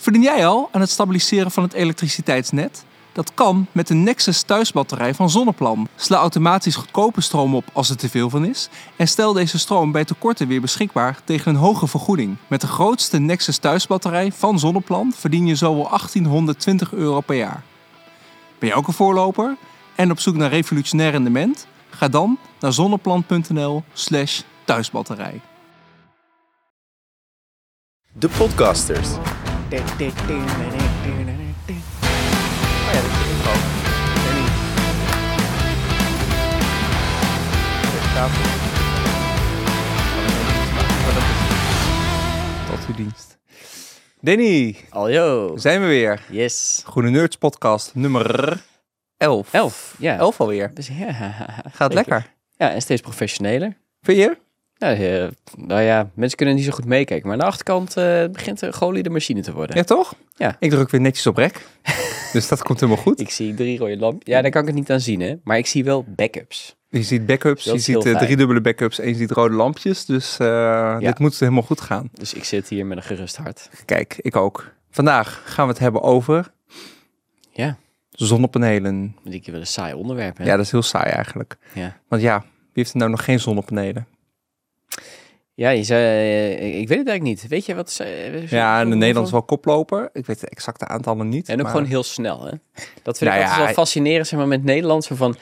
Verdien jij al aan het stabiliseren van het elektriciteitsnet? Dat kan met de Nexus thuisbatterij van Zonneplan. Sla automatisch goedkope stroom op als er te veel van is. En stel deze stroom bij tekorten weer beschikbaar tegen een hoge vergoeding. Met de grootste Nexus thuisbatterij van Zonneplan verdien je zo wel 1820 euro per jaar. Ben je ook een voorloper en op zoek naar revolutionair rendement? Ga dan naar zonneplan.nl/slash thuisbatterij. De podcasters. Oh ja, dat is de intro. Tot uw dienst. Danny, Aljo. zijn we weer. Yes. Groene Nerds podcast nummer 11. Elf. Ja. 11 alweer. Dus, ja. Gaat Zeker. lekker. Ja, en steeds professioneler. Vind je? Ja, eh, nou ja, mensen kunnen niet zo goed meekijken. Maar aan de achterkant eh, begint een geoliede machine te worden. Ja, toch? Ja. Ik druk weer netjes op rek. dus dat komt helemaal goed. Ik zie drie rode lampjes. Ja, daar kan ik het niet aan zien, hè. Maar ik zie wel backups. Je ziet backups, je ziet eh, drie dubbele backups en je ziet rode lampjes. Dus dit moet helemaal goed gaan. Dus ik zit hier met een gerust hart. Kijk, ik ook. Vandaag gaan we het hebben over Ja, zonnepanelen. dat ik wel een saai onderwerp, hè. Ja, dat is heel saai eigenlijk. Ja. Want ja, wie heeft er nou nog geen zonnepanelen? Ja, je zei, eh, ik weet het eigenlijk niet. Weet je wat? ze- Ja, in hoeveel- Nederland is wel koploper. Ik weet de exacte aantallen niet. En ook maar- gewoon heel snel, hè? Dat vind Nou ik altijd ja, wel fascinerend, zeg maar, met Nederland. Zo van,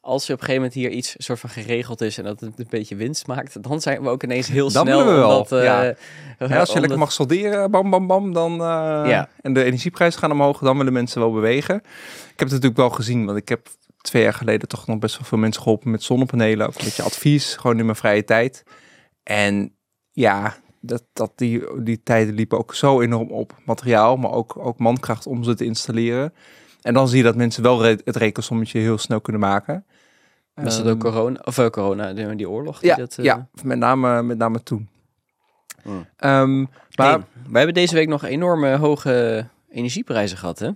als er op een gegeven moment hier iets soort van geregeld is en dat het een beetje winst maakt, dan zijn we ook ineens heel Dan snel. willen we wel, omdat, eh, ja. Ja, als je lekker mag solderen, bam, bam, bam, dan... eh, Ja. En de energieprijzen gaan omhoog, dan willen mensen wel bewegen. Ik heb het natuurlijk wel gezien, want ik heb twee jaar geleden toch nog best wel veel mensen geholpen met zonnepanelen. Ook een beetje advies, gewoon in mijn vrije tijd. En ja, dat, dat die, die tijden liepen ook zo enorm op. Materiaal, maar ook, ook mankracht om ze te installeren. En dan zie je dat mensen wel re- het rekensommetje heel snel kunnen maken. Was Ehm, ook corona? Of eh, corona, die, die oorlog? Die Ja, dat, eh, ja met, name, met name toen. Hmm. Ehm, maar Maar wij hebben deze week nog enorme hoge energieprijzen gehad, hè?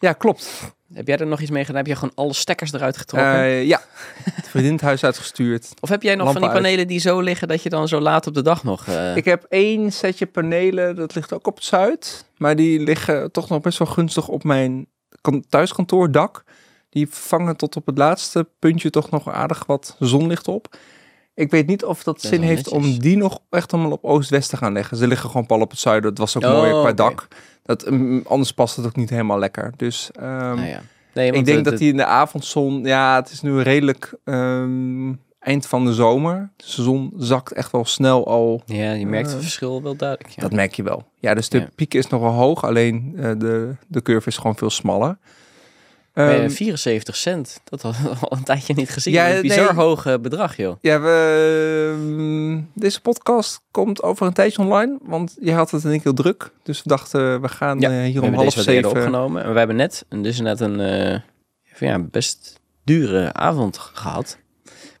Ja, klopt. Heb jij er nog iets mee gedaan? Heb je gewoon alle stekkers eruit getrokken? Eh, ja, het vriendin het huis uitgestuurd. of heb jij nog van die uit. panelen die zo liggen dat je dan zo laat op de dag nog... eh, Ik heb één setje panelen, dat ligt ook op het zuid. Maar die liggen toch nog best wel gunstig op mijn kan- thuiskantoordak. Die vangen tot op het laatste puntje toch nog aardig wat zonlicht op. Ik weet niet of dat zin heeft om die nog echt allemaal op oost-west te gaan leggen. Ze liggen gewoon pal op het zuiden. Dat was ook Oh, mooier qua oké. dak. Dat, mm, anders past het ook niet helemaal lekker. Dus ehm, nou ja. Nee, ik denk dat die in de avondzon... Ja, het is nu redelijk ehm, eind van de zomer. De zon zakt echt wel snel al Ja, je merkt het Eh, verschil wel duidelijk. Ja. dat merk je wel. Ja, dus de Ja. piek is nog wel hoog, alleen eh, de, de curve is gewoon veel smaller. Maar, Ehm, eh, 74 cent, dat had we al een tijdje niet gezien. Ja, een bizar nee. hoog eh, bedrag, joh. ja, we, ehm, deze podcast komt over een tijdje online, want je had het in één keer druk. Dus we dachten, we gaan Ja, eh, hier om half zeven... opgenomen. En we hebben net, en dus net een eh, van, ja, best dure avond gehad.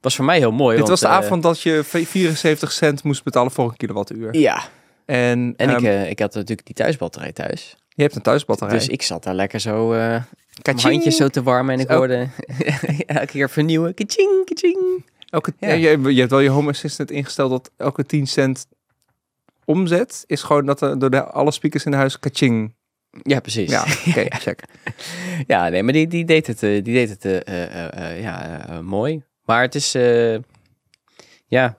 Was voor mij heel mooi. Dit want, was de eh, avond dat je 74 cent moest betalen voor een kilowattuur. Ja, En, en ik, eh, ik had natuurlijk die thuisbatterij thuis. je hebt een thuisbatterij. Dus ik zat daar lekker zo, eh Kaching! handjes zo te warmen. En ik Zo. hoorde elke keer vernieuwen. Kaching, kaching. Elke, Ja. je, je hebt wel je Home Assistant ingesteld dat elke 10 cent omzet is gewoon dat er door de, alle speakers in huis kaching. Ja, precies. Ja, oké, check. Ja, nee, maar die, die deed het, eh, die deed het eh, eh, ja, mooi. Maar het is, ja,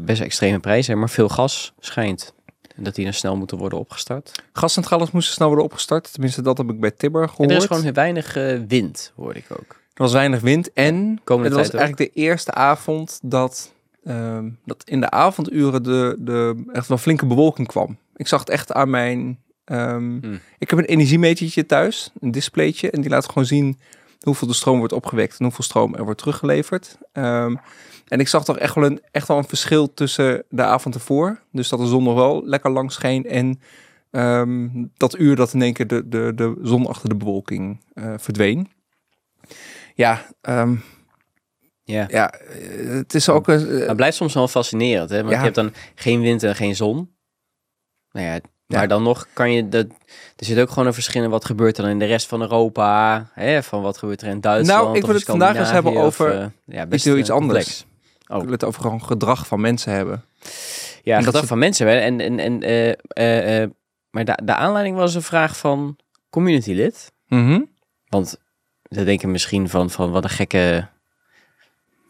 best extreme prijzen, maar veel gas schijnt. Dat die dan snel moeten worden opgestart. Gascentrales moesten snel worden opgestart. Tenminste, dat heb ik bij Tibber En gehoord. er is gewoon weinig eh, wind, hoorde ik ook. Er was weinig wind en Komende het was ook. eigenlijk de eerste avond dat, ehm, dat in de avonduren de, de echt wel flinke bewolking kwam. Ik zag het echt aan mijn... ehm, Hmm. Ik heb een energiemetertje thuis, een displaytje, en die laat gewoon zien hoeveel de stroom wordt opgewekt en hoeveel stroom er wordt teruggeleverd. Ehm, en ik zag toch echt wel, een, echt wel een verschil tussen de avond ervoor. Dus dat de zon nog wel lekker lang scheen en ehm, dat uur dat in één keer de, de, de zon achter de bewolking eh, verdween. Ja, ehm, Ja. ja, eh, het is ook een. eh, het blijft soms wel fascinerend, hè? Want Ja. je hebt dan geen wind en geen zon. Nou ja, maar Ja. dan nog kan je... Dat, er zit ook gewoon een verschil in wat gebeurt dan in de rest van Europa. Hè? Van wat gebeurt er in Duitsland Nou, ik wil het vandaag eens hebben Scandinavië of, over eh, ja, best, heel eh, iets anders. complex. ik wil het over gewoon gedrag van mensen hebben. Ja, En gedrag ze- van mensen. Hè? En, en, en, eh, maar de, de aanleiding was een vraag van community lid. Mhm. Want dan denken misschien van, van wat een gekke...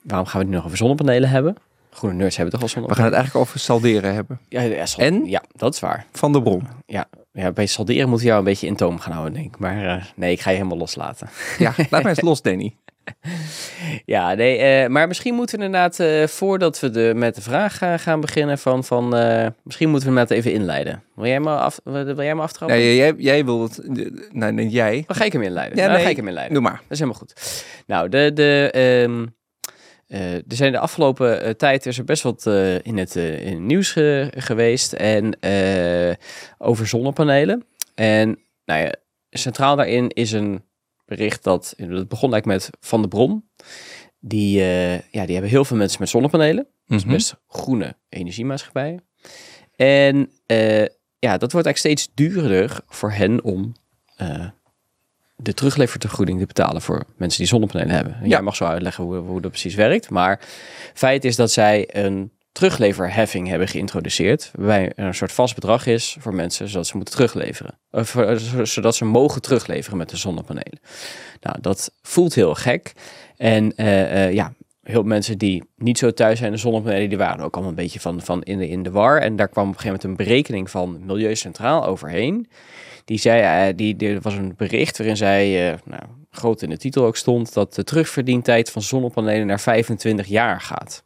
Waarom gaan we het nu nog over zonnepanelen hebben? Groene nerds hebben toch al We gaan het eigenlijk over salderen hebben. Ja, En? Ja, dat is waar. Van de bron. Ja, ja bij salderen moet je jou een beetje in toom gaan houden, denk ik. Maar eh, nee, ik ga je helemaal loslaten. Ja, laat mij eens los, Danny. Ja, nee, eh, maar misschien moeten we inderdaad, eh, voordat we de, met de vraag gaan beginnen, van, van misschien moeten we hem inderdaad even inleiden. Wil jij me, af, wil jij me aftrappen? Nee, jij, jij wil het... Nee, nee, jij. Dan ga ik hem inleiden. Ja, nee. ga ik hem inleiden. Doe maar. Dat is helemaal goed. Nou, de, de, ehm, eh, er zijn de afgelopen eh, tijd is er best wat eh, in, het, in het nieuws geweest en over zonnepanelen. En nou ja, centraal daarin is een bericht dat, het begon eigenlijk met Van de Bron. Die, ja, die hebben heel veel mensen met zonnepanelen. Dat is Mhm. best groene energiemaatschappijen. En ja, dat wordt eigenlijk steeds duurder voor hen om de terugleververgoeding te betalen voor mensen die zonnepanelen hebben. En Ja. Jij mag zo uitleggen hoe, hoe dat precies werkt. Maar feit is dat zij een terugleverheffing hebben geïntroduceerd. Waarbij er een soort vast bedrag is voor mensen zodat ze moeten terugleveren. Of, eh, zo- zodat ze mogen terugleveren met de zonnepanelen. Nou, dat voelt heel gek. En eh, eh, ja, heel veel mensen die niet zo thuis zijn in de zonnepanelen, die waren ook allemaal een beetje van, van in, de, in de war. En daar kwam op een gegeven moment een berekening van Milieu Centraal overheen. Die zei, eh, die, er was een bericht waarin zij, eh, nou, groot in de titel ook stond, dat de terugverdientijd van zonnepanelen naar 25 jaar gaat.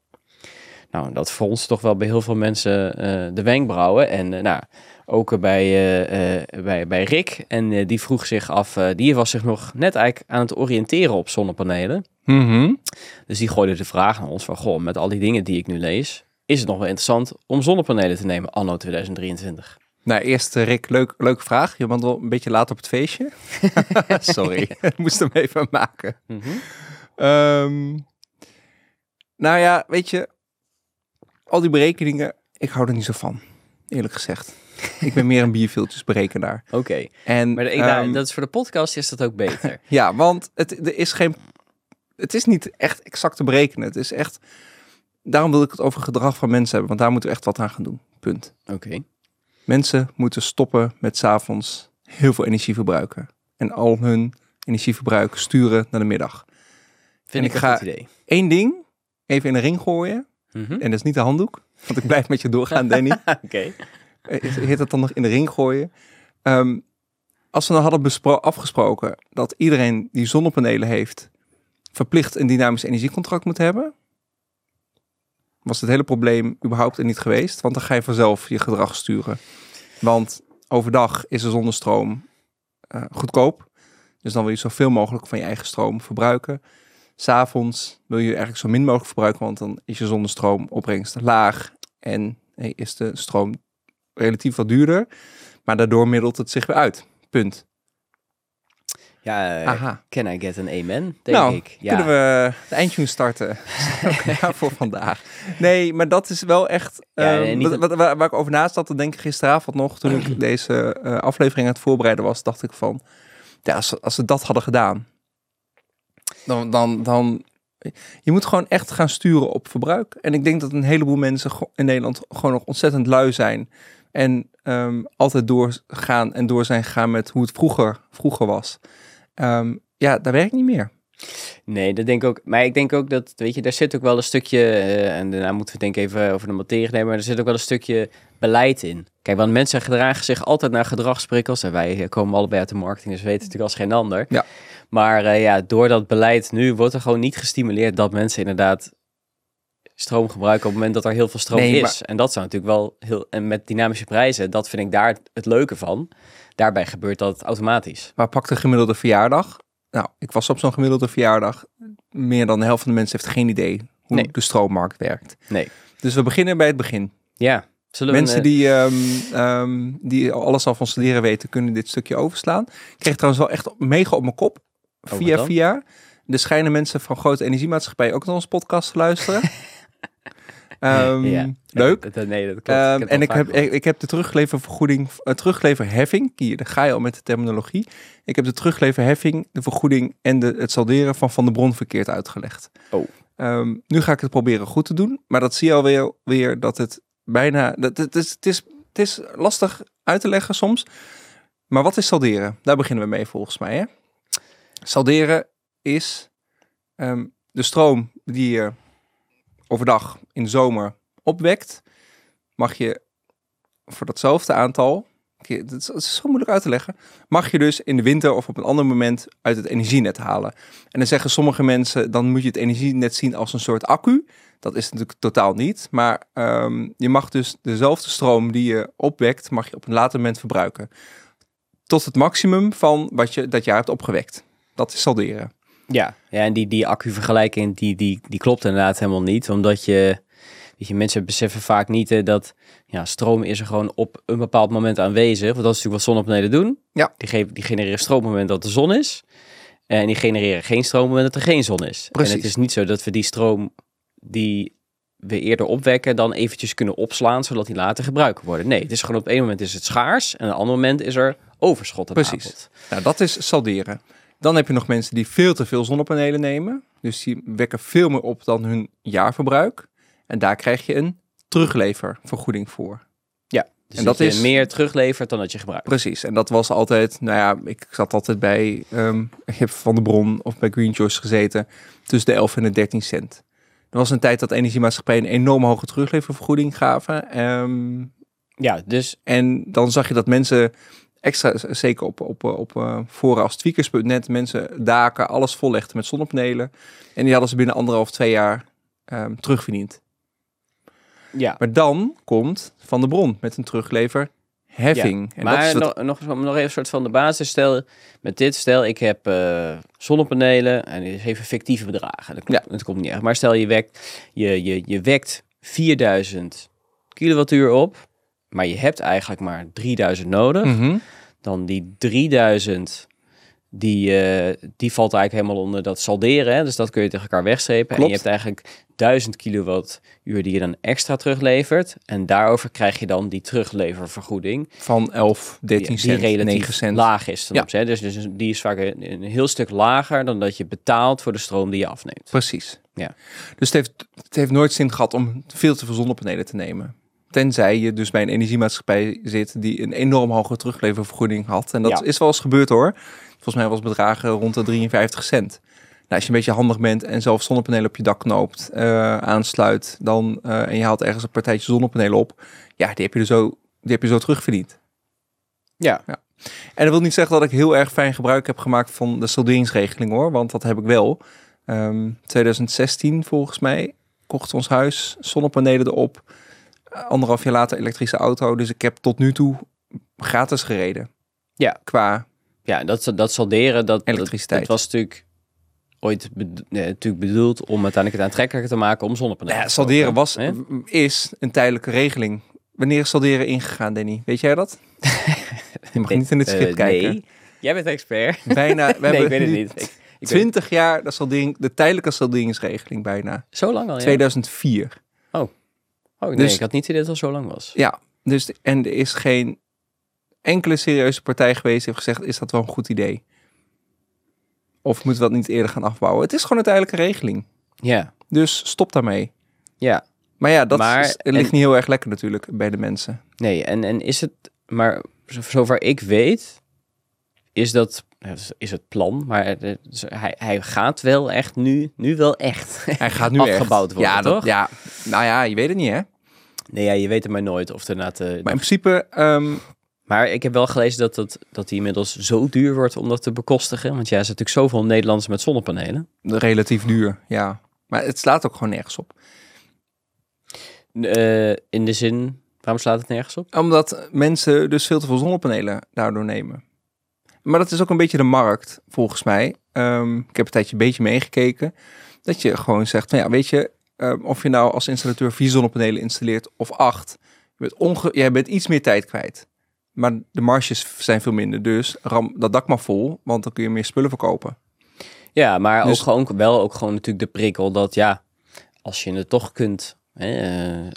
Nou, dat fronst toch wel bij heel veel mensen eh, de wenkbrauwen. En nou, ook bij, bij, bij Rick. En die vroeg zich af, die was zich nog net eigenlijk aan het oriënteren op zonnepanelen. Mhm. Dus die gooide de vraag naar ons van, goh, met al die dingen die ik nu lees, is het nog wel interessant om zonnepanelen te nemen anno 2023? Nou, eerst eh, Rick, leuk, leuke vraag. Je bent wel een beetje laat op het feestje. Sorry, ik moest hem even maken. Ehm, nou ja, weet je, al die berekeningen, ik hou er niet zo van, eerlijk gezegd. Ik ben meer een bierviltjesberekenaar. Oké, En, maar ik, ehm, nou, dat is voor de podcast is dat ook beter. Ja, want het, er is geen, het is niet echt exact te berekenen. Het is echt, daarom wil ik het over gedrag van mensen hebben, want daar moeten we echt wat aan gaan doen. Punt. Oké, Mensen moeten stoppen met 's avonds heel veel energie verbruiken. En al hun energieverbruik sturen naar de middag. vind En ik ga- goed idee. Eén ding, even in de ring gooien. Mhm. En dat is niet de handdoek, want ik blijf met je doorgaan, Danny. Oké. Eh, Heet het dan nog in de ring gooien? Ehm, als we nou hadden afgesproken dat iedereen die zonnepanelen heeft, verplicht een dynamisch energiecontract moet hebben, was het hele probleem überhaupt er niet geweest. Want dan ga je vanzelf je gedrag sturen. Want overdag is de zonnestroom eh, goedkoop. Dus dan wil je zoveel mogelijk van je eigen stroom verbruiken. S'avonds wil je eigenlijk zo min mogelijk verbruiken, want dan is je zonnestroomopbrengst laag. En eh, is de stroom relatief wat duurder. Maar daardoor middelt het zich weer uit. Punt. Ja, eh, Aha. can I get an amen, denk nou, ik. Ja. kunnen we de eindtune starten Ja, voor vandaag. Nee, maar dat is wel echt... Ja, ehm, nee, wat, waar, waar ik over na zat te denken gisteravond nog... toen ik deze eh, aflevering aan het voorbereiden was... dacht ik van... Ja, als, ze- als ze dat hadden gedaan... Dan, dan, dan... Je moet gewoon echt gaan sturen op verbruik. En ik denk dat een heleboel mensen in Nederland... gewoon nog ontzettend lui zijn... En ehm, altijd doorgaan en door zijn gegaan met hoe het vroeger, vroeger was. Ehm, ja, dat werkt niet meer. Nee, dat denk ik ook. Maar ik denk ook dat, weet je, daar zit ook wel een stukje, eh, en daarna moeten we denk ik even over de materie nemen, maar er zit ook wel een stukje beleid in. Kijk, want mensen gedragen zich altijd naar gedragsprikkels en wij komen allebei uit de marketing, dus we weten natuurlijk als geen ander. Ja. Maar eh, ja, door dat beleid nu wordt er gewoon niet gestimuleerd dat mensen inderdaad stroom gebruiken op het moment dat er heel veel stroom Nee, is. maar- En dat zou natuurlijk wel heel, en met dynamische prijzen, dat vind ik daar het leuke van. Daarbij gebeurt dat automatisch. Maar pak de gemiddelde verjaardag. Nou, ik was op zo'n gemiddelde verjaardag. Meer dan de helft van de mensen heeft geen idee hoe Nee. de stroommarkt werkt. Nee. Dus we beginnen bij het begin. Ja. Zullen we Mensen een, eh, die, ehm, ehm, die alles al van studeren weten, kunnen dit stukje overslaan. Ik kreeg trouwens wel echt mega op mijn kop. wat Via via. Er schijnen mensen van grote energiemaatschappijen ook naar onze podcast te luisteren. Ehm, Ja. Leuk. Dat- nee, dat klopt. Ehm, en het ik heb, ik, ik heb de terugleververgoeding, uh, terugleverheffing, hier, daar ga je al met de terminologie. Ik heb de terugleverheffing, de vergoeding en de, het salderen van Van de Bron verkeerd uitgelegd. Oh. Ehm, nu ga ik het proberen goed te doen, maar dat zie je alweer weer dat het bijna, dat, het, is, het is Het is lastig uit te leggen soms. Maar wat is salderen? Daar beginnen we mee volgens mij. Hè? Salderen is ehm, de stroom die je overdag in de zomer opwekt. Mag je voor datzelfde aantal, het is zo moeilijk uit te leggen, mag je dus in de winter of op een ander moment uit het energienet halen. En dan zeggen sommige mensen, dan moet je het energienet zien als een soort accu. Dat is natuurlijk totaal niet. Maar ehm, je mag dus dezelfde stroom die je opwekt, mag je op een later moment verbruiken. Tot het maximum van wat je dat jaar hebt opgewekt. Dat is salderen. Ja, ja en die, die accu-vergelijking, die, die, die klopt inderdaad helemaal niet. Omdat je, weet je, mensen beseffen vaak niet eh, dat ja, stroom is er gewoon op een bepaald moment aanwezig. Want dat is natuurlijk wat zonnepanelen doen. Ja. Die, geven, die genereren stroom op het moment dat de zon is. En die genereren geen stroom op het moment dat er geen zon is. Precies. En het is niet zo dat we die stroom die we eerder opwekken dan eventjes kunnen opslaan, zodat die later gebruikt worden. Nee, het is gewoon op één moment is het schaars en op een ander moment is er overschot Precies. Nou, dat is salderen. Dan heb je nog mensen die veel te veel zonnepanelen nemen. Dus die wekken veel meer op dan hun jaarverbruik. En daar krijg je een terugleververgoeding voor. Dus En dat, is- meer teruglevert dan dat je gebruikt. Precies. En dat was altijd, nou ja, ik zat altijd bij ehm ik heb Van de Bron of bij Green Choice gezeten. Tussen de 11 en de 13 cent. Er was een tijd dat energiemaatschappijen een enorm hoge terugleververgoeding gaven. Ehm, Ja, dus En dan zag je dat mensen extra, zeker op, op, op eh, als tweakers.net, mensen daken, alles vollegden met zonnepanelen. En die hadden ze binnen anderhalf, twee jaar ehm, terugverdiend. ja. Maar dan komt Van de Bron met een terugleverheffing. En dat maar is het- nog, nog, nog even een soort van de basis. Stel, met dit, stel ik heb eh, zonnepanelen en is even fictieve bedragen. Dat, klopt, dat komt niet echt. Maar stel je wekt, je, je, je wekt 4000 kilowattuur op, maar je hebt eigenlijk maar 3000 nodig. Mhm. Dan die 3000, die, eh, die valt eigenlijk helemaal onder dat salderen. Hè? Dus dat kun je tegen elkaar wegstrepen. En je hebt eigenlijk 1000 kilowattuur die je dan extra teruglevert. En daarover krijg je dan die terugleververgoeding. Van 11, 13 die, cent, die relatief 9 cent. laag is. Ja. opzichte, hè? dus, dus die is vaak een, een heel stuk lager dan dat je betaalt voor de stroom die je afneemt. Precies. Ja. Dus het heeft, het heeft nooit zin gehad om veel te veel zonnepanelen te nemen. Tenzij je dus bij een energiemaatschappij zit die een enorm hoge terugleververgoeding had. En dat Ja. is wel eens gebeurd hoor. Volgens mij was het bedragen rond de 53 cent. Nou, als je een beetje handig bent en zelf zonnepanelen op je dak knoopt, eh, aansluit, dan, eh, en je haalt ergens een partijtje zonnepanelen op, ja, die heb je, er zo, die heb je zo terugverdiend. Ja. En dat wil niet zeggen dat ik heel erg fijn gebruik heb gemaakt van de salderingsregeling hoor, want dat heb ik wel. Ehm 2016 volgens mij kocht ons huis, zonnepanelen erop, anderhalf jaar later elektrische auto. Dus ik heb tot nu toe gratis gereden. Ja. Qua, Ja, dat, dat salderen, dat, Elektriciteit. dat was natuurlijk ooit bedo- nee, natuurlijk bedoeld om uiteindelijk het aantrekkelijker te maken om zonnepanelen ja, salderen was, is een tijdelijke regeling. Wanneer is salderen ingegaan, Danny? Weet jij dat? Je mag niet in het Eh, script kijken. Nee, jij bent expert. Bijna, we nee, ik weet het niet. Ik, ik weet- 20 jaar de, saldering, de tijdelijke salderingsregeling bijna. zo lang al, ja? 2004. Oh, nee, Dus- ik had niet idee dat het al zo lang was. Ja, dus en er is geen enkele serieuze partij geweest die heeft gezegd: is dat wel een goed idee? Of moeten we dat niet eerder gaan afbouwen? Het is gewoon een tijdelijke regeling. Ja, Dus stop daarmee. ja. Maar ja, dat Maar- is, ligt en- niet heel erg lekker natuurlijk bij de mensen. Nee, en, en is het, maar zo- zover ik weet, is dat, is het plan, maar het- hij, hij gaat wel echt nu, nu wel echt. Hij gaat nu Afgebouwd echt. worden, ja, dat- toch? ja, nou ja, je weet het niet hè. Nee, ja, je weet het maar nooit of er inderdaad... eh, Maar in principe, ehm, Maar ik heb wel gelezen dat, dat, dat die inmiddels zo duur wordt om dat te bekostigen. Want ja, er zijn natuurlijk zoveel Nederlanders met zonnepanelen. relatief duur, ja. Maar het slaat ook gewoon nergens op. Eh, in de zin, waarom slaat het nergens op? Omdat mensen dus veel te veel zonnepanelen daardoor nemen. Maar dat is ook een beetje de markt, volgens mij. Ehm, ik heb een tijdje een beetje meegekeken. Dat je gewoon zegt van ja, weet je, ehm, of je nou als installateur vier zonnepanelen installeert of acht. Je bent onge jij bent iets meer tijd kwijt. Maar de marges zijn veel minder. Dus ram dat dak maar vol, want dan kun je meer spullen verkopen. Ja, maar Dus- ook gewoon wel ook gewoon natuurlijk de prikkel dat ja, als je het toch kunt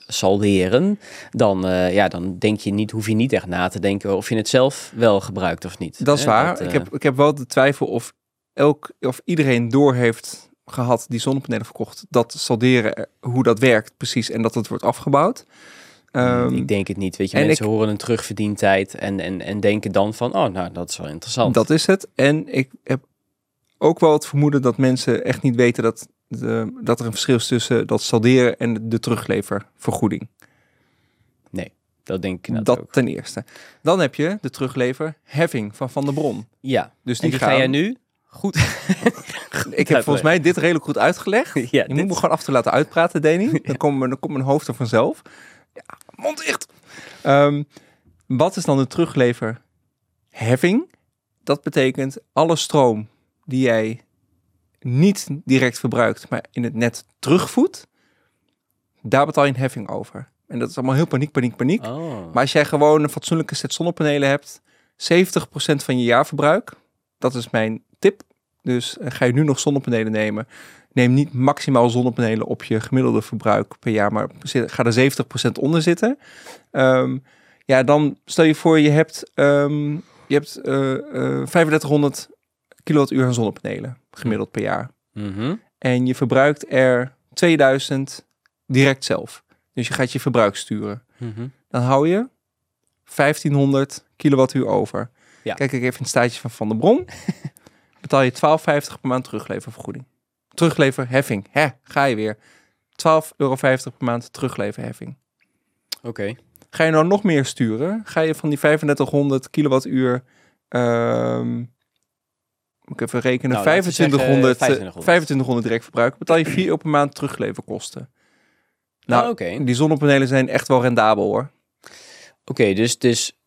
salderen, dan, eh, ja, dan denk je niet, hoef je niet echt na te denken of je het zelf wel gebruikt of niet. Dat is Hè, waar. eh, ik, heb, ik heb wel de twijfel of, elk, of iedereen door heeft gehad die zonnepanelen verkocht. Dat salderen, eh, hoe dat werkt precies en dat het wordt afgebouwd. Ehm, ik denk het niet. Weet je, en mensen ik- horen een terugverdientijd en, en, en denken dan van, oh, nou, dat is wel interessant. Dat is het. En ik heb ook wel het vermoeden dat mensen echt niet weten dat, de, dat er een verschil is tussen dat salderen en de terugleververgoeding. Dat denk ik Dat ook. ten eerste. Dan heb je de terugleverheffing van Van der Bron. Ja, Dus die, die gaan, ga jij nu goed... Ik heb volgens mij dit redelijk goed uitgelegd. Ja, je dit- moet me gewoon af toe laten uitpraten, Danny. Dan, komt mijn, dan komt mijn hoofd er vanzelf. Ja, mond dicht. Ehm, wat is dan de terugleverheffing? Dat betekent alle stroom die jij niet direct verbruikt, maar in het net terugvoedt, daar betaal je een heffing over. En dat is allemaal heel paniek, paniek, paniek. Oh. Maar als jij gewoon een fatsoenlijke set zonnepanelen hebt, 70% van je jaarverbruik, dat is mijn tip. Dus eh, ga je nu nog zonnepanelen nemen, neem niet maximaal zonnepanelen op je gemiddelde verbruik per jaar, maar ga er 70% onder zitten. Ehm, ja, dan stel je voor je hebt, ehm, je hebt eh, eh, 3500 kilowattuur aan zonnepanelen gemiddeld per jaar. Mhm. En je verbruikt er 2000 direct zelf. Dus je gaat je verbruik sturen Mhm. dan hou je 1500 kilowattuur over. Ja. Kijk ik even in het staatje van Van der Bron. betaal je 12,50 per maand terugleververgoeding. Terugleverheffing. Hè, ga je weer. 12,50 euro per maand terugleverheffing. Oké. Ga je nou nog meer sturen, ga je van die 3500 kilowattuur... ehm, moet ik even rekenen, Nou, laten we zeggen, 2500, eh, 2500. 2500 direct verbruiken, betaal je 4 euro per maand terugleverkosten. Nou, Oh, oké. die zonnepanelen zijn echt wel rendabel hoor. Oké, dus, dus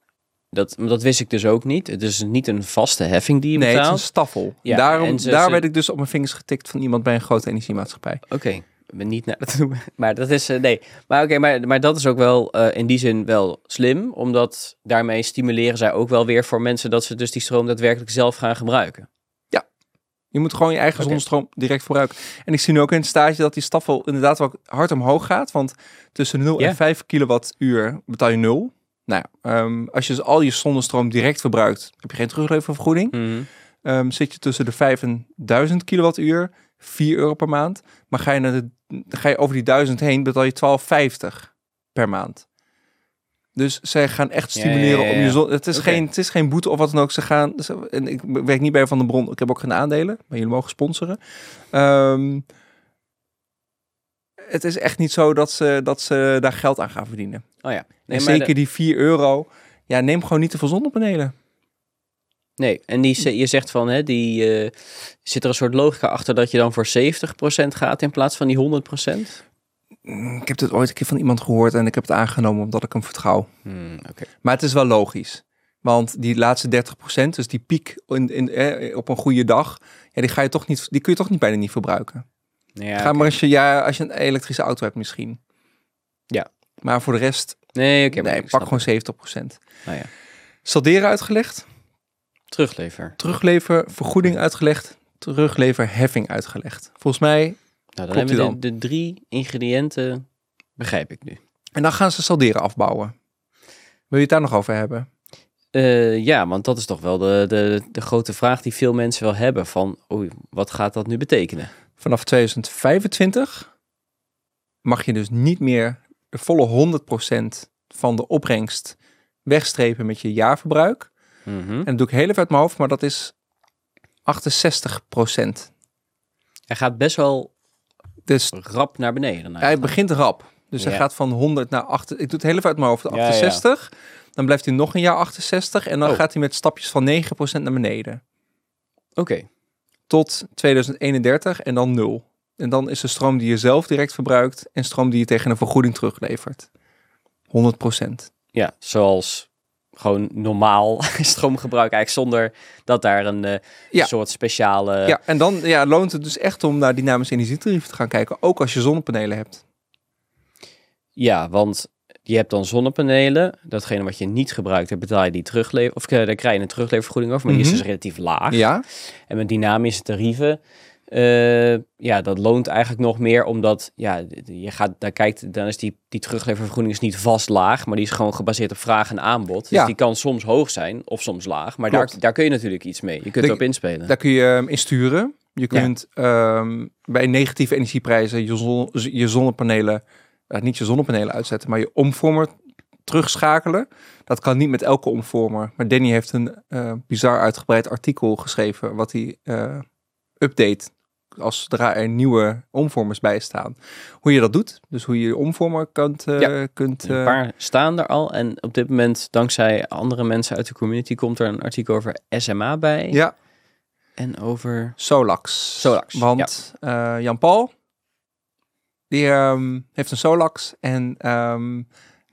dat, dat wist ik dus ook niet. Het is niet een vaste heffing die je Nee, het is betaalt. een staffel. Ja, Daarom, ze- daar ze- werd ik dus op mijn vingers getikt van iemand bij een grote energiemaatschappij. Oké, ben niet naar dat doen. Maar dat is, eh, nee. Maar oké, maar, maar dat is ook wel eh, in die zin wel slim. Omdat daarmee stimuleren zij ook wel weer voor mensen dat ze dus die stroom daadwerkelijk zelf gaan gebruiken. Je moet gewoon je eigen Oké. zonnestroom direct verbruiken. En ik zie nu ook in het stage dat die staffel inderdaad wel hard omhoog gaat. Want tussen 0 Ja. en 5 kilowattuur betaal je 0. Nou ja, ehm, als je dus al je zonnestroom direct verbruikt, heb je geen terugleververgoeding. Mhm. Ehm, zit je tussen de 5 en 1000 kilowattuur, 4 euro per maand. Maar ga je, naar de, ga je over die 1000 heen, betaal je 12,50 per maand. Dus zij gaan echt stimuleren ja, ja, om je zon. Het is, geen, het is geen boete of wat dan ook. Ze gaan. Ze, en ik werk niet bij Van der Bron. Ik heb ook geen aandelen. Maar jullie mogen sponsoren. Ehm, het is echt niet zo dat ze, dat ze daar geld aan gaan verdienen. Oh ja. Nee, en zeker de- die 4 euro. Ja, neem gewoon niet te veel zonnepanelen. nee, en die, je zegt van, hè, die, eh, zit er een soort logica achter dat je dan voor 70% gaat in plaats van die 100%? Mm, Ik heb dit ooit een keer van iemand gehoord en ik heb het aangenomen omdat ik hem vertrouw. Hmm. Maar het is wel logisch. Want die laatste 30%, dus die piek in, in, eh, op een goede dag, ja, die, ga je toch niet, die kun je toch niet bijna niet verbruiken. Ja, Ga maar als je, ja, als je een elektrische auto hebt misschien. Ja. Maar voor de rest, Nee, maar nee, pak gewoon 70%. Nou ja. Salderen uitgelegd, Teruglever. teruglever, vergoeding uitgelegd, terugleverheffing uitgelegd. Volgens mij, Nou, dan Klopt hebben we de, de drie ingrediënten, begrijp ik nu. en dan gaan ze salderen afbouwen. Wil je het daar nog over hebben? Eh, ja, want dat is toch wel de, de, de grote vraag die veel mensen wel hebben van, oei, wat gaat dat nu betekenen? Vanaf 2025 mag je dus niet meer de volle 100% van de opbrengst wegstrepen met je jaarverbruik. Mhm. En dat doe ik heel even uit mijn hoofd, maar dat is 68%. Hij gaat best wel Dus rap naar beneden. hij begint rap. Dus hij gaat van 100 naar 8. Ik doe het heel even uit mijn hoofd. Ja, ja. 68. Dan blijft hij nog een jaar 68. En dan Oh. gaat hij met stapjes van 9% naar beneden. Oké, Tot 2031 en dan 0. En dan is de stroom die je zelf direct verbruikt. En stroom die je tegen een vergoeding teruglevert. 100%. ja, zoals gewoon normaal stroomgebruik eigenlijk zonder dat daar een eh, Ja. soort speciale... Ja, en dan ja, loont het dus echt om naar dynamische energietarieven te gaan kijken. Ook als je zonnepanelen hebt. Ja, want je hebt dan zonnepanelen. Datgene wat je niet gebruikt, daar betaal je die teruglever... Of eh, daar krijg je een terugleververgoeding over, maar die is Mhm. dus relatief laag. Ja, En met dynamische tarieven, eh, ja, dat loont eigenlijk nog meer, omdat ja, je gaat daar kijkt, dan is die, die terugleververgoeding is niet vast laag, maar die is gewoon gebaseerd op vraag en aanbod. Dus Ja. die kan soms hoog zijn of soms laag, maar Klopt. daar, daar kun je natuurlijk iets mee. Je kunt erop inspelen. daar kun je um, in sturen. Je kunt ehm, bij negatieve energieprijzen je, zon, je zonnepanelen eh, niet je zonnepanelen uitzetten, maar je omvormer terugschakelen. Dat kan niet met elke omvormer. Maar Danny heeft een eh, bizar uitgebreid artikel geschreven wat hij update als zodra er nieuwe omvormers bij staan. Hoe je dat doet. Dus hoe je je omvormer kunt... Ja. kunt Een eh, paar staan er al. En op dit moment, dankzij andere mensen uit de community, komt er een artikel over SMA bij. ja, En over... Solax. Solax, Want eh, Jan-Paul, die ehm, heeft een Solax. En ehm,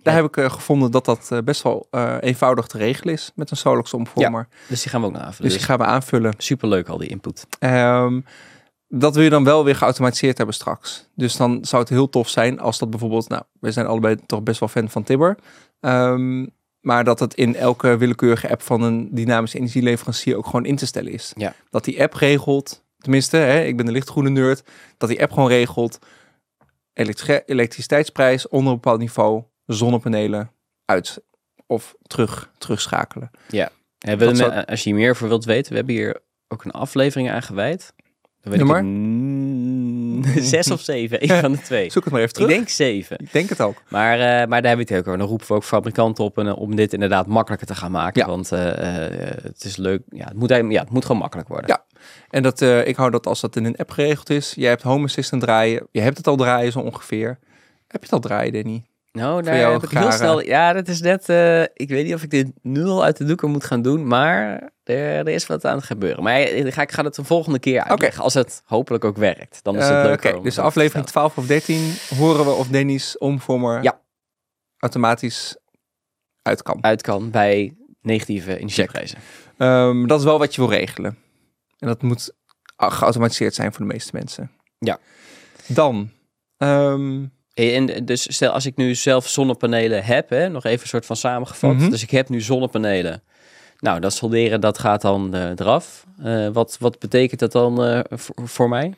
daar Ja. heb ik gevonden dat dat best wel eenvoudig te regelen is met een Solax omvormer. Dus die gaan we ook nog aanvullen. Dus Dus die gaan we aanvullen. superleuk al die input. Ehm, dat wil je dan wel weer geautomatiseerd hebben straks. Dus dan zou het heel tof zijn als dat bijvoorbeeld... Nou, we zijn allebei toch best wel fan van Tibber. Ehm, maar dat het in elke willekeurige app van een dynamische energieleverancier ook gewoon in te stellen is. Ja. Dat die app regelt, tenminste, hè, ik ben de lichtgroene nerd, dat die app gewoon regelt elektri- elektriciteitsprijs onder een bepaald niveau, zonnepanelen uit of terug, terugschakelen. En we- zou- Als je hier meer over wilt weten, we hebben hier ook een aflevering aan gewijd. Dan weet Nummer? ik mm, zes of zeven, een van de twee. Zoek het maar even terug. Ik denk zeven. Ik denk het ook. Maar, eh, maar daar hebben we het ook over. Dan roepen we ook fabrikanten op en, eh, om dit inderdaad makkelijker te gaan maken. Ja. Want eh, het is leuk. Ja het, moet, ja, het moet gewoon makkelijk worden. Ja. En dat, ik hou dat als dat in een app geregeld is. Je hebt Home Assistant draaien. Je hebt het al draaien zo ongeveer. Heb je het al draaien, Danny? Nou, daar heb ik heel snel... Ja, dat is net... eh, ik weet niet of ik dit nu al uit de doeken moet gaan doen, maar er, er is wat aan het gebeuren. Maar ik ga, ik ga het de volgende keer uitleggen, als het hopelijk ook werkt. Dan is het Eh, leuk. Oké, dus aflevering 12 of 13 horen we of Danny's omvormer Ja. automatisch uit kan. Uit kan bij negatieve energieprijzen. Ehm, dat is wel wat je wil regelen. En dat moet geautomatiseerd zijn voor de meeste mensen. Ja. Dan, ehm, En dus stel als ik nu zelf zonnepanelen heb, hè, nog even een soort van samengevat. Mhm. Dus ik heb nu zonnepanelen. Nou, dat solderen, dat gaat dan eh, eraf. Eh, wat, wat betekent dat dan eh, voor, voor mij?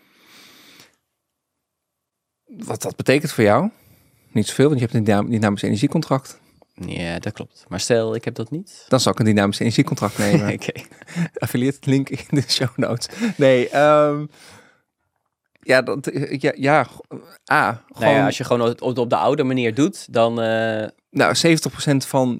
wat dat betekent voor jou? Niet zoveel, want je hebt een dynam- dynamisch energiecontract. Ja, dat klopt. Maar stel, ik heb dat niet. Dan zou ik een dynamisch energiecontract nemen. Oké. affiliate link in de show notes. Nee, ehm, ja, dat, ja, ja, A, gewoon, Nou ja, als je gewoon het op, op de oude manier doet, dan... eh, nou, 70% van,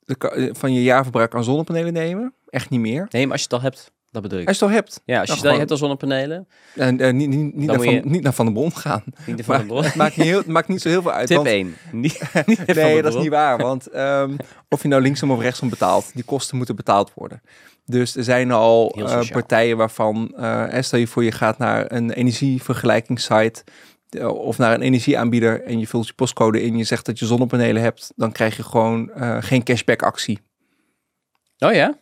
de, van je jaarverbruik aan zonnepanelen nemen. Echt niet meer. nee, maar als je het al hebt, dat bedoel ik. Als je het al hebt. Ja, als je Nou, je gewoon- hebt al zonnepanelen, En, eh, niet, niet, niet, Dan naar van, je- niet naar Van de Bron gaan. niet van de bron. het maakt niet, heel, maakt niet zo heel veel uit. Tip want- 1. Niet, niet van de Nee, dat is niet waar. Want ehm, of je nou linksom of rechtsom betaalt, die kosten moeten betaald worden. Dus er zijn al eh, partijen waarvan, en stel je voor je gaat naar een energievergelijkingssite of naar een energieaanbieder en je vult je postcode in, je zegt dat je zonnepanelen hebt, dan krijg je gewoon geen cashback actie. Oh ja?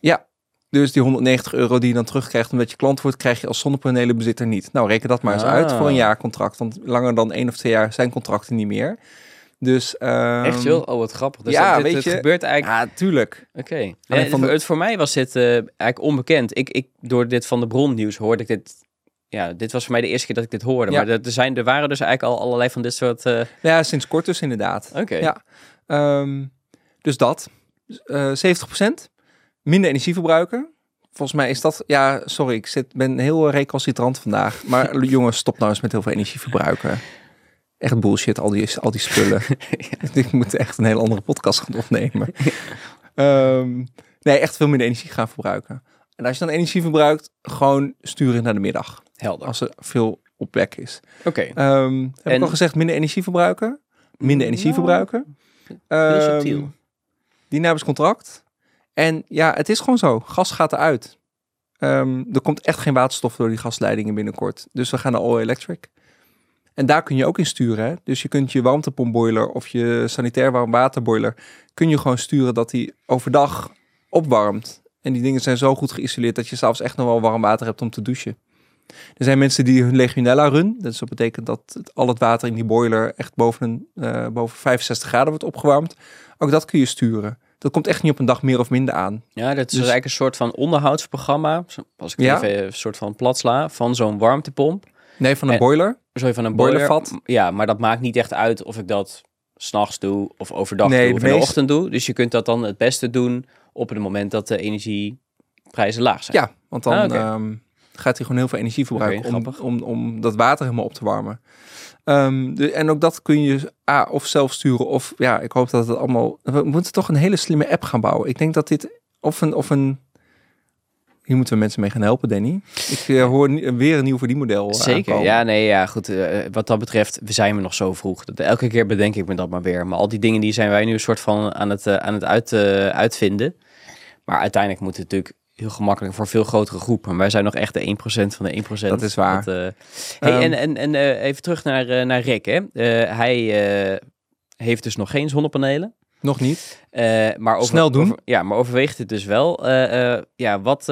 Dus die 190 euro die je dan terugkrijgt omdat je klant wordt, krijg je als zonnepanelenbezitter niet. Nou, reken dat maar eens Ah. uit voor een jaarcontract. Want langer dan één of twee jaar zijn contracten niet meer. Dus, ehm, Echt joh? Oh, wat grappig. Dus ja, dit, weet het je- gebeurt eigenlijk... Ja, tuurlijk. Oké. Van de- het- Voor mij was dit eh, eigenlijk onbekend. Ik, ik, door dit van de bron nieuws hoorde ik dit... Ja, dit was voor mij de eerste keer dat ik dit hoorde. Ja. Maar er, zijn, er waren dus eigenlijk al allerlei van dit soort... eh, Ja, sinds kort dus inderdaad. Oké. Ja. Ehm, dus dat. Eh 70% minder energie verbruiken. Volgens mij is dat... Ja, sorry, ik zit, ben heel recalcitrant vandaag. Maar jongens, stop nou eens met heel veel energie verbruiken. Echt bullshit, al die, al die spullen. Ik moet echt een hele andere podcast gaan opnemen. Ehm, nee, echt veel minder energie gaan verbruiken. En als je dan energie verbruikt, gewoon sturen naar de middag. Helder. Als er veel op weg is. Oké. Ehm, heb En- ik al gezegd, minder energie verbruiken? Minder energie Nou, verbruiken? Heel Ehm, subtiel. dynamisch contract. En ja, het is gewoon zo. Gas gaat eruit. Er komt echt geen waterstof door die gasleidingen binnenkort. Dus we gaan naar all electric. En daar kun je ook in sturen. Hè? Dus je kunt je warmtepompboiler of je sanitair warmwaterboiler... kun je gewoon sturen dat die overdag opwarmt. En die dingen zijn zo goed geïsoleerd... dat je s'avonds echt nog wel warm water hebt om te douchen. Er zijn mensen die hun Legionella run. Dus dat betekent dat het, al het water in die boiler... echt boven, een, eh, boven 65 graden wordt opgewarmd. Ook dat kun je sturen. Dat komt echt niet op een dag meer of minder aan. Ja, dat is Dus- eigenlijk een soort van onderhoudsprogramma. Als ik het Ja. even een soort van plat sla. Van zo'n warmtepomp. Nee, van een Eh, boiler. Zo van een boiler. Boilervat. Ja, maar dat maakt niet echt uit of ik dat s'nachts doe of overdag Nee, doe of in de meest- ochtend doe. Dus je kunt dat dan het beste doen op het moment dat de energieprijzen laag zijn. Ja, want dan, Ah, ehm, gaat hij gewoon heel veel energie verbruiken om, om, om dat water helemaal op te warmen. Ehm, de, en ook dat kun je ah, of zelf sturen of ja, ik hoop dat het allemaal. We moeten toch een hele slimme app gaan bouwen. Ik denk dat dit of een of een. Hier moeten we mensen mee gaan helpen, Danny. Ik eh, hoor weer een nieuw verdienmodel. eh, Zeker, aankomen. ja, nee, ja, goed. eh, wat dat betreft, we zijn we nog zo vroeg. Dat, elke keer bedenk ik me dat maar weer. Maar al die dingen die zijn wij nu een soort van aan het, aan het uit, uitvinden. Maar uiteindelijk moet het natuurlijk heel gemakkelijk voor veel grotere groep. Maar wij zijn nog echt de 1% van de 1%. Dat is waar. Dat, hey, Ehm, en en, en even terug naar, naar Rick. Hè. Hij heeft dus nog geen zonnepanelen. Nog niet. Eh, maar over, Snel doen. over- ja, maar overweegt het dus wel. Eh, eh, ja, wat,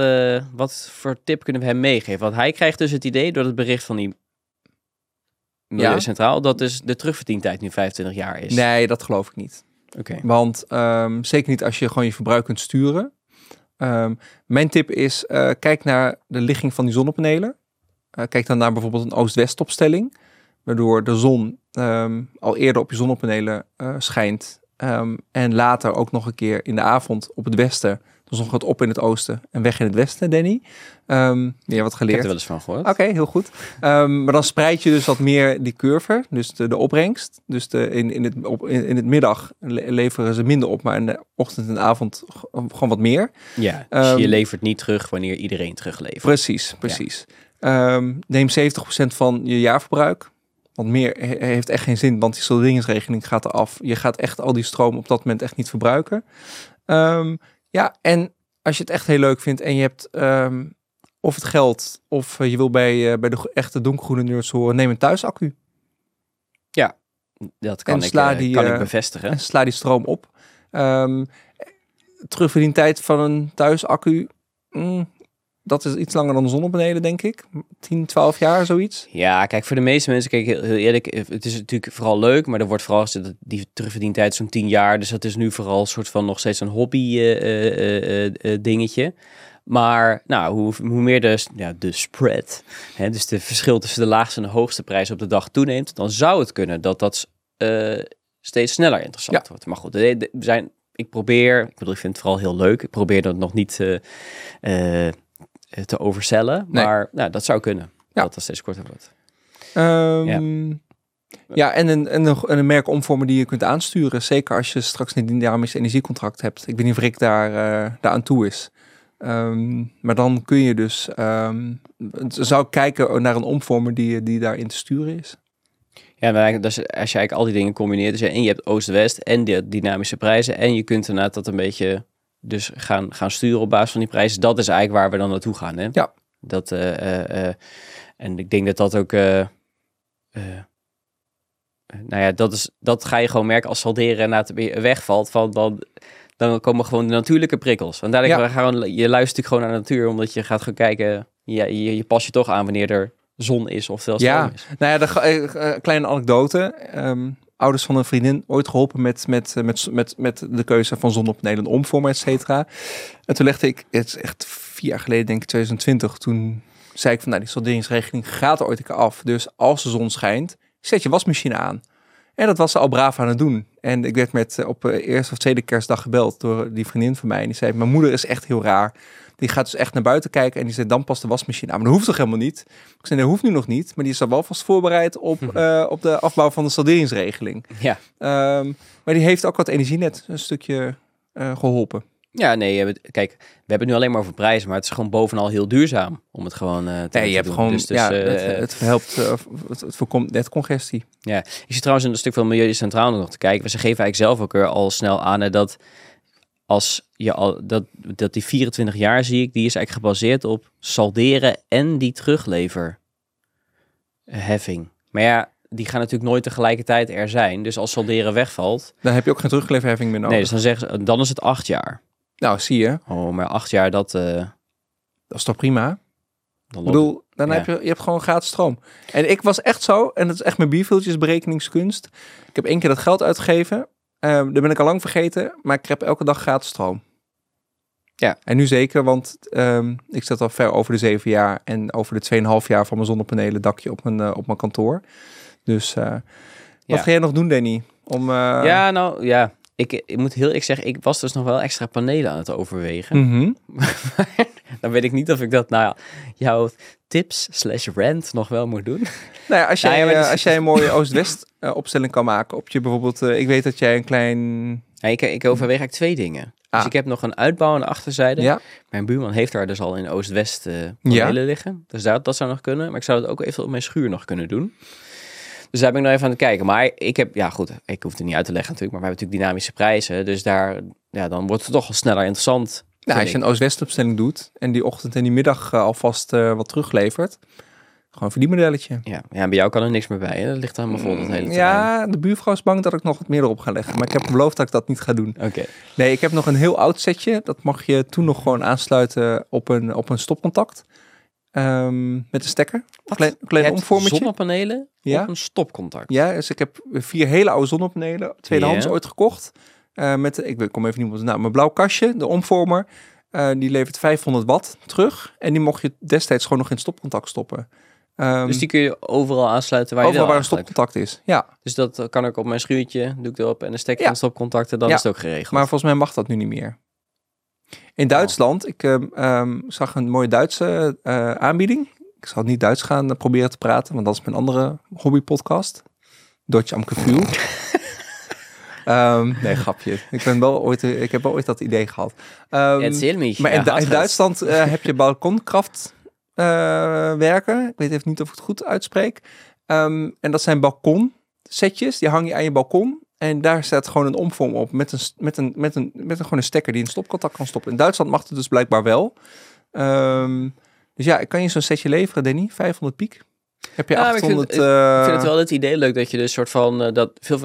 wat voor tip kunnen we hem meegeven? Want hij krijgt dus het idee door het bericht van die Milieucentraal dat dus de terugverdientijd nu 25 jaar is. Nee, dat geloof ik niet. Oké. Want ehm, zeker niet als je gewoon je verbruik kunt sturen. Ehm, mijn tip is, kijk naar de ligging van die zonnepanelen. Kijk dan naar bijvoorbeeld een oost-west opstelling. Waardoor de zon ehm, al eerder op je zonnepanelen schijnt. Ehm, en later ook nog een keer in de avond op het westen. De zon gaat op in het oosten en weg in het westen, Danny. Ehm ja, wat Ik heb geleerd. er wel eens van gehoord. Oké, heel goed. Ehm, maar dan spreid je dus wat meer die curve, dus de, de opbrengst. Dus de, in, in, het, op, in, in het middag le- leveren ze minder op, maar in de ochtend en avond g- gewoon wat meer. Ja, dus je levert niet terug wanneer iedereen teruglevert. Precies, precies. Neem 70% van je jaarverbruik. Want meer he- heeft echt geen zin, want die solderingsregeling gaat eraf. Je gaat echt al die stroom op dat moment echt niet verbruiken. Ehm, ja, en als je het echt heel leuk vindt en je hebt ehm, of het geld of eh, je wil bij, eh, bij de echte donkergroene nerds horen, neem een thuisaccu Dat kan, ik, eh, die, kan ik bevestigen. en sla die stroom op. Ehm terugverdientijd van een thuisaccu, mm, dat is iets langer dan de zonnepanelen, denk ik. 10, 12 jaar, zoiets. Ja, kijk, voor de meeste mensen, kijk, heel, heel eerlijk, eh, het is natuurlijk vooral leuk, maar er wordt vooral gezegd dat die terugverdientijd zo'n 10 jaar, dus dat is nu vooral een soort van nog steeds een hobby eh, eh, dingetje. Maar nou, hoe, hoe meer de, ja, de spread, hè, dus de verschil tussen de laagste en de hoogste prijs op de dag toeneemt, dan zou het kunnen dat dat steeds sneller interessant Ja. wordt. Maar goed, de- de- we zijn, ik probeer, ik bedoel, ik vind het vooral heel leuk, ik probeer dat nog niet eh, te overcellen, Nee. maar nou, dat zou kunnen. Ja. Dat dat steeds korter wordt. Ehm, ja. en een, en, een, en een merk omvormen die je kunt aansturen. Zeker als je straks een dynamisch energiecontract hebt. Ik weet niet of Rick daar, eh, daar aan toe is. Ehm, maar dan kun je dus... het- zou kijken naar een omvormer die, die daarin te sturen is. Ja, maar eigenlijk, dus als je eigenlijk al die dingen combineert, dus en je hebt Oost-West en de dynamische prijzen, en je kunt inderdaad dat een beetje dus gaan, gaan sturen op basis van die prijzen. Dat is eigenlijk waar we dan naartoe gaan, hè? Ja. Dat, eh, eh, eh, en ik denk dat dat ook, nou ja, dat, is, dat ga je gewoon merken als salderen na het weer wegvalt, van dan, dan komen gewoon de natuurlijke prikkels. Want dadelijk Ja. gaan, je luistert gewoon naar de natuur, omdat je gaat gaan kijken, ja, je, je pas je toch aan wanneer er zon is of veel Ja. is. Nou ja, de eh, kleine anekdote. Ehm, ouders van een vriendin ooit geholpen met, met, eh, met, met, met de keuze van zonnepanelen omvormen, et cetera. En toen legde ik, het is echt vier jaar geleden, denk ik 2020, toen zei ik van, nou, die solderingsregeling gaat er ooit een keer af. Dus als de zon schijnt, zet je wasmachine aan. En dat was ze al braaf aan het doen. En ik werd met eh, op eh, eerste of tweede kerstdag gebeld door die vriendin van mij. En die zei, mijn moeder is echt heel raar. Die gaat dus echt naar buiten kijken en die zei, dan past de wasmachine aan. Maar dat hoeft toch helemaal niet? Ik zei, dat hoeft nu nog niet. Maar die is al wel vast voorbereid op, eh, op de afbouw van de salderingsregeling. Ja. Ehm, maar die heeft ook wat energienet een stukje eh, geholpen. Ja, nee, kijk, we hebben het nu alleen maar over prijzen, maar het is gewoon bovenal heel duurzaam om het gewoon eh, te, Nee, je hebt doen. gewoon, Dus, dus, ja, het, het helpt, het, het voorkomt net congestie. Ik zie trouwens in een stuk van Milieu Centraal nog te kijken. Ze geven eigenlijk zelf ook al snel aan dat als je al dat, dat die 24 jaar zie ik, die is eigenlijk gebaseerd op salderen en die terugleverheffing. Maar ja, die gaan natuurlijk nooit tegelijkertijd er zijn. Dus als salderen wegvalt, Dan heb je ook geen terugleverheffing meer nodig. nee, dus dan zeggen ze, dan is het acht jaar. Nou, zie je, Oh, maar acht jaar, dat, eh dat is toch prima? dan Ik bedoel, dan Ja. heb je, je hebt gewoon gratis stroom. En ik was echt zo, en dat is echt mijn bierviltjesberekeningskunst. Ik heb één keer dat geld uitgegeven. Daar ben ik al lang vergeten, maar ik heb elke dag gratis stroom. Ja. En nu zeker, want ehm, ik zit al ver over de zeven jaar en over de 2,5 jaar van mijn zonnepanelen dakje op mijn, eh, op mijn kantoor. Dus eh, wat Ja. ga jij nog doen, Danny? Om, eh, Ja, nou ja. Ik, ik moet heel eerlijk zeggen, ik was dus nog wel extra panelen aan het overwegen. Daar dan weet ik niet of ik dat, nou ja, jouw tips slash rant nog wel moet doen. Nou ja, als Ja, jij, ja, eh, dat is- als jij een mooie Oost-West eh, opstelling kan maken op je bijvoorbeeld... eh, ik weet dat jij een klein... Ja, ik, ik overweeg eigenlijk twee dingen. Dus Ah. ik heb nog een uitbouw aan de achterzijde. Ja, Mijn buurman heeft daar dus al in Oost-West eh panelen liggen. Dus dat, dat zou nog kunnen. Maar ik zou het ook even op mijn schuur nog kunnen doen. Dus daar ben ik nog even aan het kijken. Maar ik heb, ja goed, ik hoef het niet uit te leggen natuurlijk. Maar we hebben natuurlijk dynamische prijzen. Dus daar, ja, dan wordt het toch al sneller interessant. nou, als je een Oost-West opstelling doet... en die ochtend en die middag eh, alvast eh, wat teruglevert... gewoon een verdienmodelletje. Ja, ja, bij jou kan er niks meer bij. Hè? Dat ligt helemaal vol, dat hele terrein. Ja, de buurvrouw is bang dat ik nog wat meer erop ga leggen. Maar ik heb beloofd dat ik dat niet ga doen. Oké. Nee, ik heb nog een heel oud setje. Dat mag je toen nog gewoon aansluiten op een, op een stopcontact. Ehm, met een stekker. Wat? Klein, klein Je omvormertje. Zonnepanelen Ja. op een stopcontact. Ja, dus ik heb vier hele oude zonnepanelen. Tweedehands Ja. ooit gekocht. Eh, met, ik kom even niet op de naam. Mijn blauw kastje, de omvormer. eh, die levert 500 watt terug. En die mocht je destijds gewoon nog in stopcontact stoppen. Ehm, Dus die kun je overal aansluiten waar je overal wil waar een stopcontact is. Ja, Dus dat kan ik op mijn schuurtje, doe ik erop en een stekker Ja. en stopcontacten, dan Ja. is het ook geregeld. maar volgens mij mag dat nu niet meer. In Duitsland, ik ehm, ehm, zag een mooie Duitse eh, aanbieding. Ik zal niet Duits gaan eh, proberen te praten, want dat is mijn andere hobbypodcast. Deutsch am Gefühl. Ehm, nee, grapje. Ik, ben wel ooit, eh, ik heb wel ooit dat idee gehad. Ehm, Erzähl mich. maar in, Ja. Duitsland heb je balkonkracht werken. Ik weet even niet of ik het goed uitspreek. Ehm, en dat zijn balkonsetjes. Die hang je aan je balkon. En daar staat gewoon een omvorm op met een, met een, met een, met een, gewoon een stekker die een stopcontact kan stoppen. In Duitsland mag het dus blijkbaar wel. Ehm, dus ja, ik kan je zo'n setje leveren, Danny. 500 piek. Heb je Ja, maar ik vind 800... het- eh, Ik vind het wel het idee leuk dat je dus soort van eh, dat veel.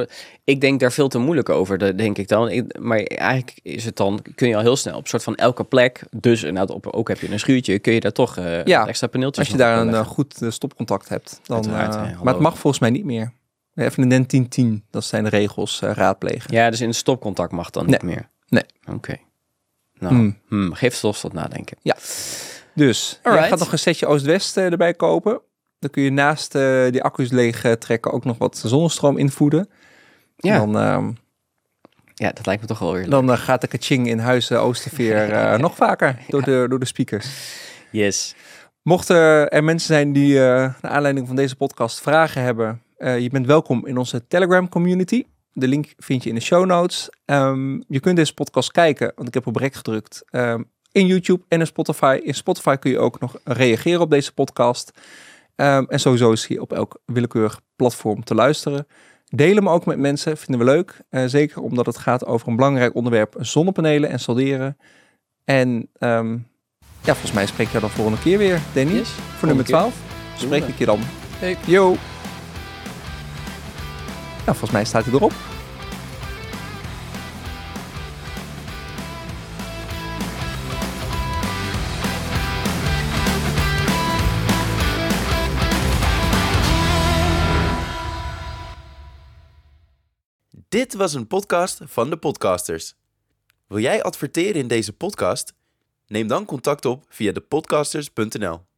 Ik denk daar veel te moeilijk over, denk ik dan. Ik, maar eigenlijk is het dan kun je al heel snel op soort van elke plek. Dus inderdaad, op, ook heb je een schuurtje, kun je daar toch eh Ja, wat extra paneeltjes. Als je daar een eh, goed eh, stopcontact hebt. Dan, eh, maar het mag volgens mij niet meer. Even een NEN 1010, dat zijn de regels, eh, raadplegen. Ja, dus in stopcontact mag dan niet meer. Nee. Oké. Nou, Hmm. hmm, geef stof tot nadenken. Dus jij Alright. gaat nog een setje Oost-West erbij kopen. Dan kun je naast eh, die accu's leeg eh, trekken ook nog wat zonnestroom invoeden. Ja, Dan, ehm, ja, dat lijkt me toch wel weer dan gaat de kaching in huizen Oosterveer eh, nog vaker door, de, door de speakers. Yes. Mochten er mensen zijn die eh naar aanleiding van deze podcast vragen hebben, je bent welkom in onze Telegram community. De link vind je in de show notes. Ehm, je kunt deze podcast kijken, want ik heb op rek gedrukt, ehm, in YouTube en in Spotify. In Spotify kun je ook nog reageren op deze podcast. Ehm, en sowieso is hij op elk willekeurig platform te luisteren. Deel hem ook met mensen, vinden we leuk. Eh, zeker omdat het gaat over een belangrijk onderwerp, zonnepanelen en solderen. En ja, volgens mij spreek jou dan volgende keer weer, Danny. Yes. Voor nummer keer. 12 spreek ik je dan. Hey. Yo. Nou, volgens mij staat hij erop. Dit was een podcast van de podcasters. Wil jij adverteren in deze podcast? Neem dan contact op via depodcasters.nl.